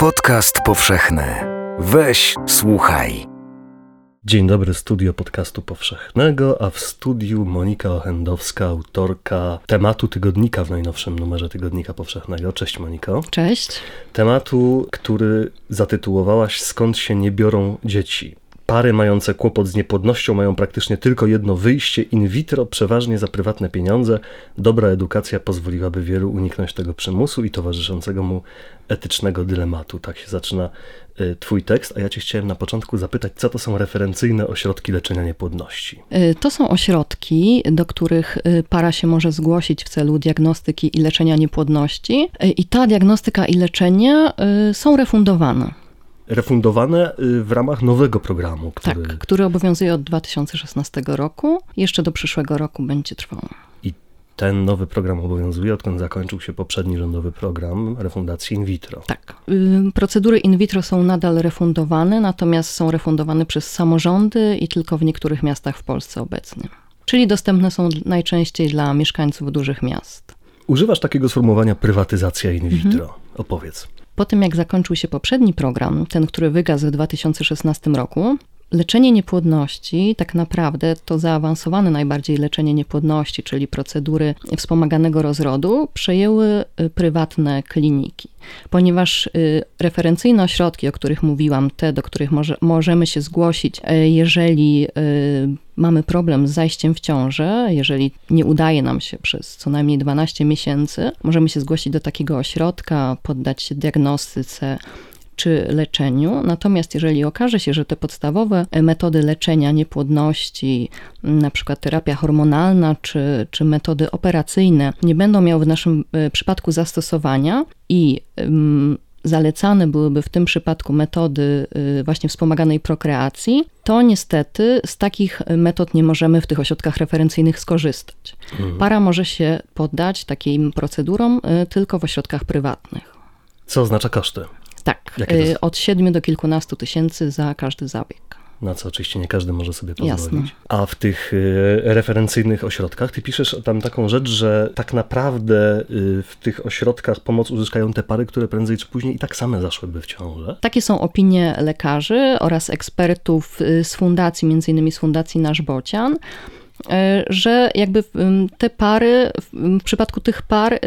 Podcast powszechny. Weź, słuchaj. Dzień dobry, studio podcastu powszechnego, a w studiu Monika Ochendowska, autorka tematu tygodnika w najnowszym numerze Tygodnika Powszechnego. Cześć Moniko. Cześć. Tematu, który zatytułowałaś Skąd się nie biorą dzieci? Pary mające kłopot z niepłodnością mają praktycznie tylko jedno wyjście in vitro, przeważnie za prywatne pieniądze. Dobra edukacja pozwoliłaby wielu uniknąć tego przymusu i towarzyszącego mu etycznego dylematu. Tak się zaczyna y, Twój tekst, a ja Cię chciałem na początku zapytać, co to są referencyjne ośrodki leczenia niepłodności? Y, to są ośrodki, do których y, para się może zgłosić w celu diagnostyki i leczenia niepłodności, i ta diagnostyka i leczenie są refundowane refundowane y, w ramach nowego programu. Który... Tak, który obowiązuje od 2016 roku. Jeszcze do przyszłego roku będzie trwał. I ten nowy program obowiązuje, odkąd zakończył się poprzedni rządowy program refundacji in vitro. Tak. Procedury in vitro są nadal refundowane, natomiast są refundowane przez samorządy i tylko w niektórych miastach w Polsce obecnie. Czyli dostępne są najczęściej dla mieszkańców dużych miast. Używasz takiego sformułowania prywatyzacja in vitro. Mhm. Opowiedz. Po tym, jak zakończył się poprzedni program, ten, który wygasł w 2016 roku, leczenie niepłodności tak naprawdę to zaawansowane najbardziej leczenie niepłodności, czyli procedury wspomaganego rozrodu, przejęły y, prywatne kliniki. Ponieważ y, referencyjne ośrodki, o których mówiłam, te, do których może, możemy się zgłosić, y, jeżeli mamy problem z zajściem w ciążę, jeżeli nie udaje nam się przez co najmniej 12 miesięcy, możemy się zgłosić do takiego ośrodka, poddać się diagnostyce, czy leczeniu. Natomiast jeżeli okaże się, że te podstawowe metody leczenia niepłodności, na przykład terapia hormonalna czy, czy metody operacyjne, nie będą miały w naszym e, przypadku zastosowania i zalecane byłyby w tym przypadku metody y, właśnie wspomaganej prokreacji, to niestety z takich metod nie możemy w tych ośrodkach referencyjnych skorzystać. Mhm. Para może się poddać takim procedurom y, tylko w ośrodkach prywatnych. Co oznacza koszty? Tak, y, od 7 do kilkunastu tysięcy za każdy zabieg na co oczywiście nie każdy może sobie pozwolić. Jasne. A w tych y, referencyjnych ośrodkach, ty piszesz tam taką rzecz, że tak naprawdę y, w tych ośrodkach pomoc uzyskają te pary, które prędzej czy później i tak same zaszłyby w ciążę. Takie są opinie lekarzy oraz ekspertów y, z fundacji, między innymi z Fundacji Nasz Bocian. Że jakby te pary, w przypadku tych par,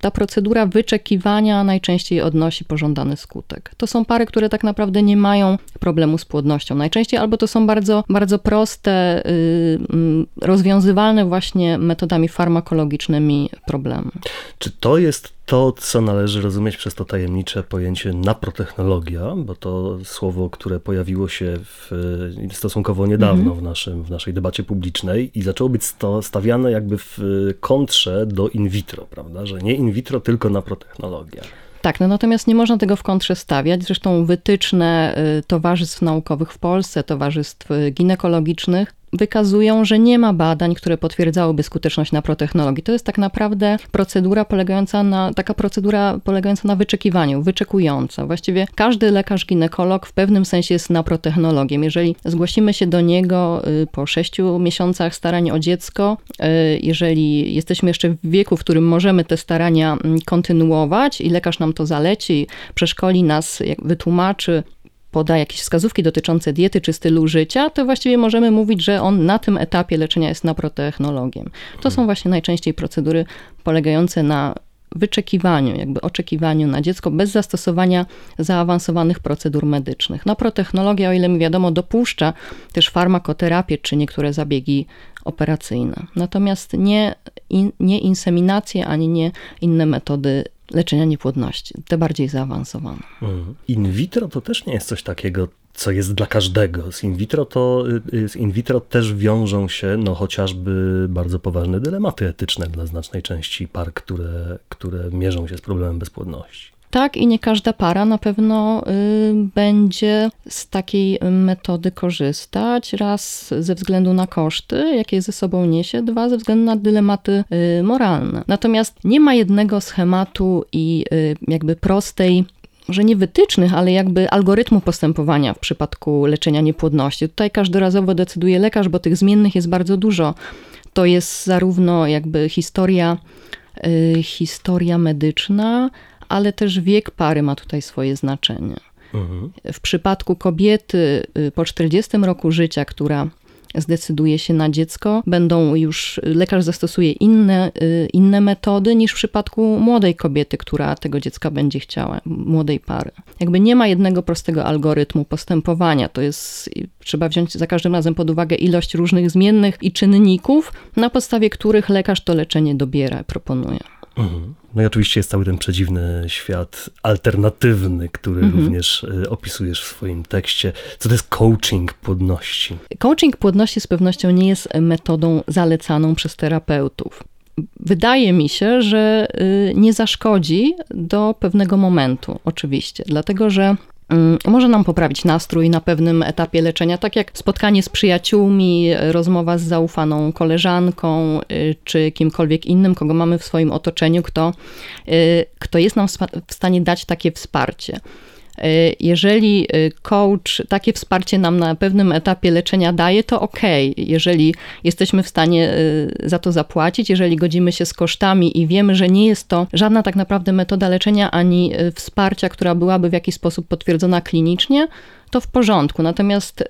ta procedura wyczekiwania najczęściej odnosi pożądany skutek. To są pary, które tak naprawdę nie mają problemu z płodnością najczęściej, albo to są bardzo, bardzo proste, y, rozwiązywalne właśnie metodami farmakologicznymi problemy. Czy to jest to, co należy rozumieć przez to tajemnicze pojęcie naprotechnologia, bo to słowo, które pojawiło się w, stosunkowo niedawno mm -hmm. w, naszym, w naszej debacie publicznej i zaczęło być sto, stawiane jakby w kontrze do in vitro, prawda? Że nie in vitro, tylko naprotechnologia. Tak, no natomiast nie można tego w kontrze stawiać. Zresztą wytyczne y, towarzystw naukowych w Polsce, towarzystw ginekologicznych wykazują, że nie ma badań, które potwierdzałyby skuteczność naprotechnologii. To jest tak naprawdę procedura polegająca na, taka procedura polegająca na wyczekiwaniu, wyczekująca. Właściwie każdy lekarz ginekolog w pewnym sensie jest naprotechnologiem. Jeżeli zgłosimy się do niego y, po sześciu miesiącach starań o dziecko, y, jeżeli jesteśmy jeszcze w wieku, w którym możemy te starania mm, kontynuować i lekarz nam to zaleci, przeszkoli nas, wytłumaczy, poda jakieś wskazówki dotyczące diety czy stylu życia, to właściwie możemy mówić, że on na tym etapie leczenia jest naprotechnologiem. To są właśnie najczęściej procedury polegające na wyczekiwaniu, jakby oczekiwaniu na dziecko bez zastosowania zaawansowanych procedur medycznych. Naprotechnologia, o ile mi wiadomo, dopuszcza też farmakoterapię czy niektóre zabiegi operacyjne. Natomiast nie, in, nie inseminacje ani nie inne metody leczenia niepłodności, te bardziej zaawansowane. Mhm. In vitro to też nie jest coś takiego, co jest dla każdego. Z in vitro to y, z in vitro też wiążą się no, chociażby bardzo poważne dylematy etyczne dla znacznej części par, które, które mierzą się z problemem bezpłodności. Tak, i nie każda para na pewno y, będzie z takiej metody korzystać. Raz ze względu na koszty, jakie ze sobą niesie, dwa ze względu na dylematy y, moralne. Natomiast nie ma jednego schematu i y, jakby prostej może nie wytycznych, ale jakby algorytmu postępowania w przypadku leczenia niepłodności. Tutaj każdorazowo decyduje lekarz, bo tych zmiennych jest bardzo dużo. To jest zarówno jakby historia, historia medyczna, ale też wiek pary ma tutaj swoje znaczenie. Mhm. W przypadku kobiety y, po 40 roku życia, która zdecyduje się na dziecko, będą już, lekarz zastosuje inne, y, inne metody niż w przypadku młodej kobiety, która tego dziecka będzie chciała, młodej pary. Jakby nie ma jednego prostego algorytmu postępowania. To jest, trzeba wziąć za każdym razem pod uwagę ilość różnych zmiennych i czynników, na podstawie których lekarz to leczenie dobiera, proponuje. Mhm. No i oczywiście jest cały ten przedziwny świat alternatywny, który Mhm. również y, opisujesz w swoim tekście. Co to jest coaching płodności? Coaching płodności z pewnością nie jest metodą zalecaną przez terapeutów. Wydaje mi się, że y, nie zaszkodzi do pewnego momentu, oczywiście, dlatego że może nam poprawić nastrój na pewnym etapie leczenia, tak jak spotkanie z przyjaciółmi, rozmowa z zaufaną koleżanką, y, czy kimkolwiek innym, kogo mamy w swoim otoczeniu, kto, y, kto jest nam w stanie dać takie wsparcie. Y, Jeżeli y, coach takie wsparcie nam na pewnym etapie leczenia daje, to ok. Jeżeli jesteśmy w stanie y, za to zapłacić, jeżeli godzimy się z kosztami i wiemy, że nie jest to żadna tak naprawdę metoda leczenia ani y, wsparcia, która byłaby w jakiś sposób potwierdzona klinicznie, to w porządku. Natomiast y,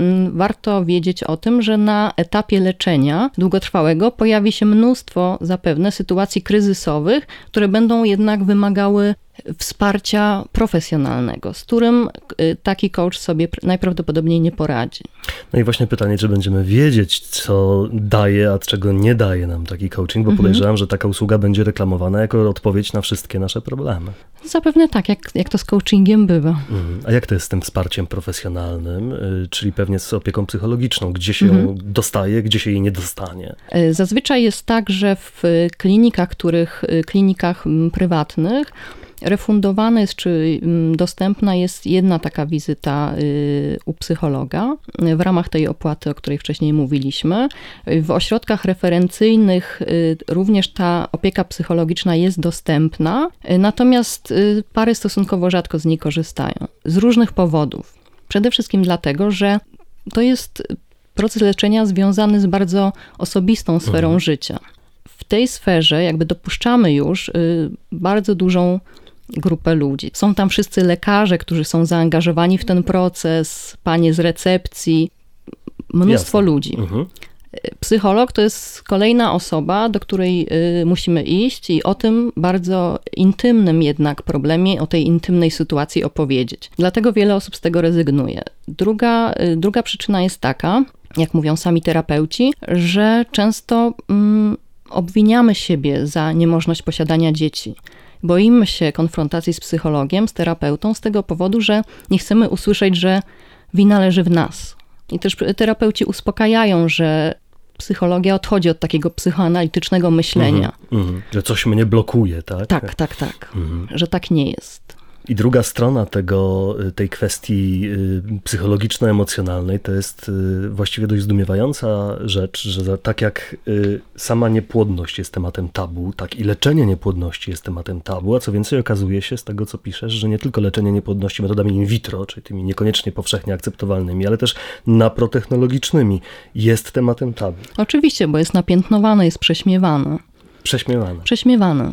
mm, warto wiedzieć o tym, że na etapie leczenia długotrwałego pojawi się mnóstwo zapewne sytuacji kryzysowych, które będą jednak wymagały wsparcia profesjonalnego, z którym y, taki coach sobie pr- najprawdopodobniej nie poradzi. No i właśnie pytanie, czy będziemy wiedzieć, co daje, a czego nie daje nam taki coaching, bo Mhm. podejrzewam, że taka usługa będzie reklamowana jako odpowiedź na wszystkie nasze problemy. Zapewne tak, jak, jak to z coachingiem bywa. Mhm. A jak to jest z tym wsparciem profesjonalnym, y, czyli pewnie z opieką psychologiczną? Gdzie się Mhm. ją dostaje, gdzie się jej nie dostanie? Y, Zazwyczaj jest tak, że w klinikach, których, klinikach prywatnych refundowana jest, czy mm, dostępna jest jedna taka wizyta y, u psychologa y, w ramach tej opłaty, o której wcześniej mówiliśmy. Y, W ośrodkach referencyjnych również ta opieka psychologiczna jest dostępna, natomiast pary stosunkowo rzadko z niej korzystają. Z różnych powodów. Przede wszystkim dlatego, że to jest proces leczenia związany z bardzo osobistą sferą życia. W tej sferze jakby dopuszczamy już bardzo dużą grupę ludzi. Są tam wszyscy lekarze, którzy są zaangażowani w ten proces, panie z recepcji, mnóstwo Jasne. ludzi. Mhm. Psycholog to jest kolejna osoba, do której y, musimy iść i o tym bardzo intymnym jednak problemie, o tej intymnej sytuacji opowiedzieć. Dlatego wiele osób z tego rezygnuje. Druga, y, druga przyczyna jest taka, jak mówią sami terapeuci, że często mm, obwiniamy siebie za niemożność posiadania dzieci. Boimy się konfrontacji z psychologiem, z terapeutą z tego powodu, że nie chcemy usłyszeć, że wina leży w nas. I też terapeuci uspokajają, że psychologia odchodzi od takiego psychoanalitycznego myślenia. Mhm. Że coś mnie blokuje, tak? Tak, tak, tak. Mhm. Że tak nie jest. I druga strona tego, tej kwestii y, psychologiczno-emocjonalnej to jest y, właściwie dość zdumiewająca rzecz, że tak jak y, sama niepłodność jest tematem tabu, tak i leczenie niepłodności jest tematem tabu, a co więcej okazuje się z tego, co piszesz, że nie tylko leczenie niepłodności metodami in vitro, czyli tymi niekoniecznie powszechnie akceptowalnymi, ale też naprotechnologicznymi jest tematem tabu. Oczywiście, bo jest napiętnowane, jest prześmiewane. Prześmiewane. Prześmiewane.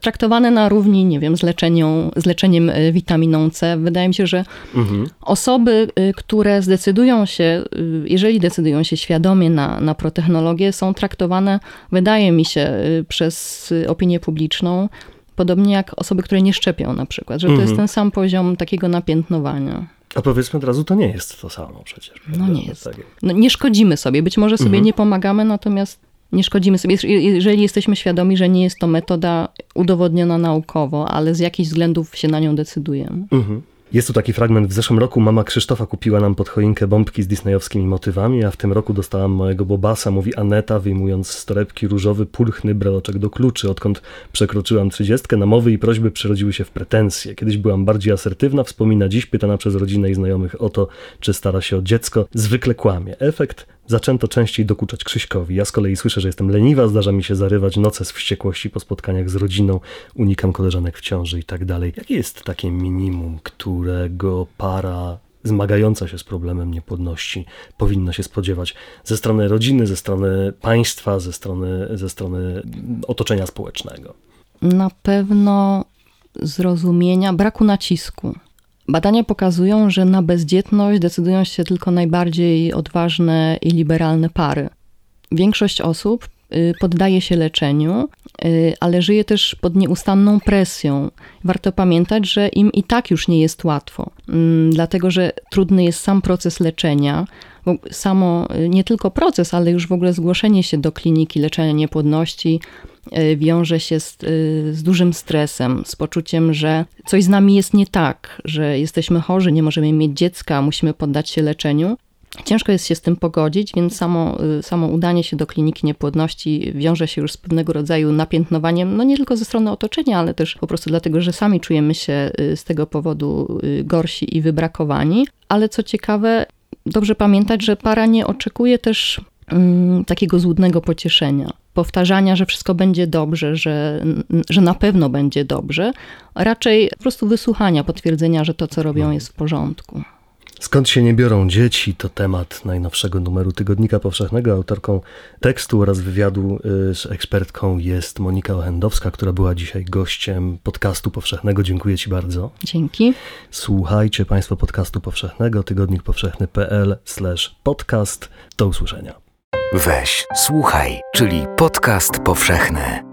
Traktowane na równi, nie wiem, z, leczenią, z leczeniem y, witaminą C. Wydaje mi się, że Mhm. Osoby, y, które zdecydują się, y, jeżeli decydują się świadomie na, na protechnologię, są traktowane, wydaje mi się, przez opinię publiczną, podobnie jak osoby, które nie szczepią na przykład, że to Mhm. jest ten sam poziom takiego napiętnowania. A powiedzmy od razu, to nie jest to samo przecież. No nie jest. Tak. No, nie szkodzimy sobie, być może sobie Mhm. nie pomagamy, natomiast nie szkodzimy sobie, Jeż- jeżeli jesteśmy świadomi, że nie jest to metoda udowodniona naukowo, ale z jakichś względów się na nią decydujemy. Mhm. Jest tu taki fragment. W zeszłym roku mama Krzysztofa kupiła nam pod choinkę bombki z disneyowskimi motywami, a w tym roku dostałam małego Bobasa, mówi Aneta, wyjmując z torebki różowy, pulchny breloczek do kluczy. Odkąd przekroczyłam trzydziestkę, namowy i prośby przerodziły się w pretensje. Kiedyś byłam bardziej asertywna, wspomina dziś, pytana przez rodzinę i znajomych o to, czy stara się o dziecko. Zwykle kłamie. Efekt? Zaczęto częściej dokuczać Krzyśkowi. Ja z kolei słyszę, że jestem leniwa, zdarza mi się zarywać noce z wściekłości po spotkaniach z rodziną, unikam koleżanek w ciąży i tak dalej. Jakie jest takie minimum, którego para zmagająca się z problemem niepłodności powinna się spodziewać ze strony rodziny, ze strony państwa, ze strony, ze strony otoczenia społecznego? Na pewno zrozumienia, braku nacisku. Badania pokazują, że na bezdzietność decydują się tylko najbardziej odważne i liberalne pary. Większość osób poddaje się leczeniu, y, ale żyje też pod nieustanną presją. Warto pamiętać, że im i tak już nie jest łatwo, mm, dlatego że trudny jest sam proces leczenia, samo y, nie tylko proces, ale już w ogóle zgłoszenie się do kliniki leczenia niepłodności wiąże się z, z, dużym stresem, z poczuciem, że coś z nami jest nie tak, że jesteśmy chorzy, nie możemy mieć dziecka, musimy poddać się leczeniu. Ciężko jest się z tym pogodzić, więc samo, y, samo udanie się do kliniki niepłodności wiąże się już z pewnego rodzaju napiętnowaniem, no nie tylko ze strony otoczenia, ale też po prostu dlatego, że sami czujemy się y, z tego powodu y, gorsi i wybrakowani. Ale co ciekawe, dobrze pamiętać, że para nie oczekuje też mm, takiego złudnego pocieszenia, powtarzania, że wszystko będzie dobrze, że, że na pewno będzie dobrze, raczej po prostu wysłuchania, potwierdzenia, że to, co robią, jest w porządku. Skąd się nie biorą dzieci? To temat najnowszego numeru Tygodnika Powszechnego. Autorką tekstu oraz wywiadu y, z ekspertką jest Monika Ochendowska, która była dzisiaj gościem podcastu powszechnego. Dziękuję Ci bardzo. Dzięki. Słuchajcie Państwo podcastu powszechnego tygodnikpowszechny.pl/podcast. Do usłyszenia. Weź, słuchaj, czyli podcast powszechny.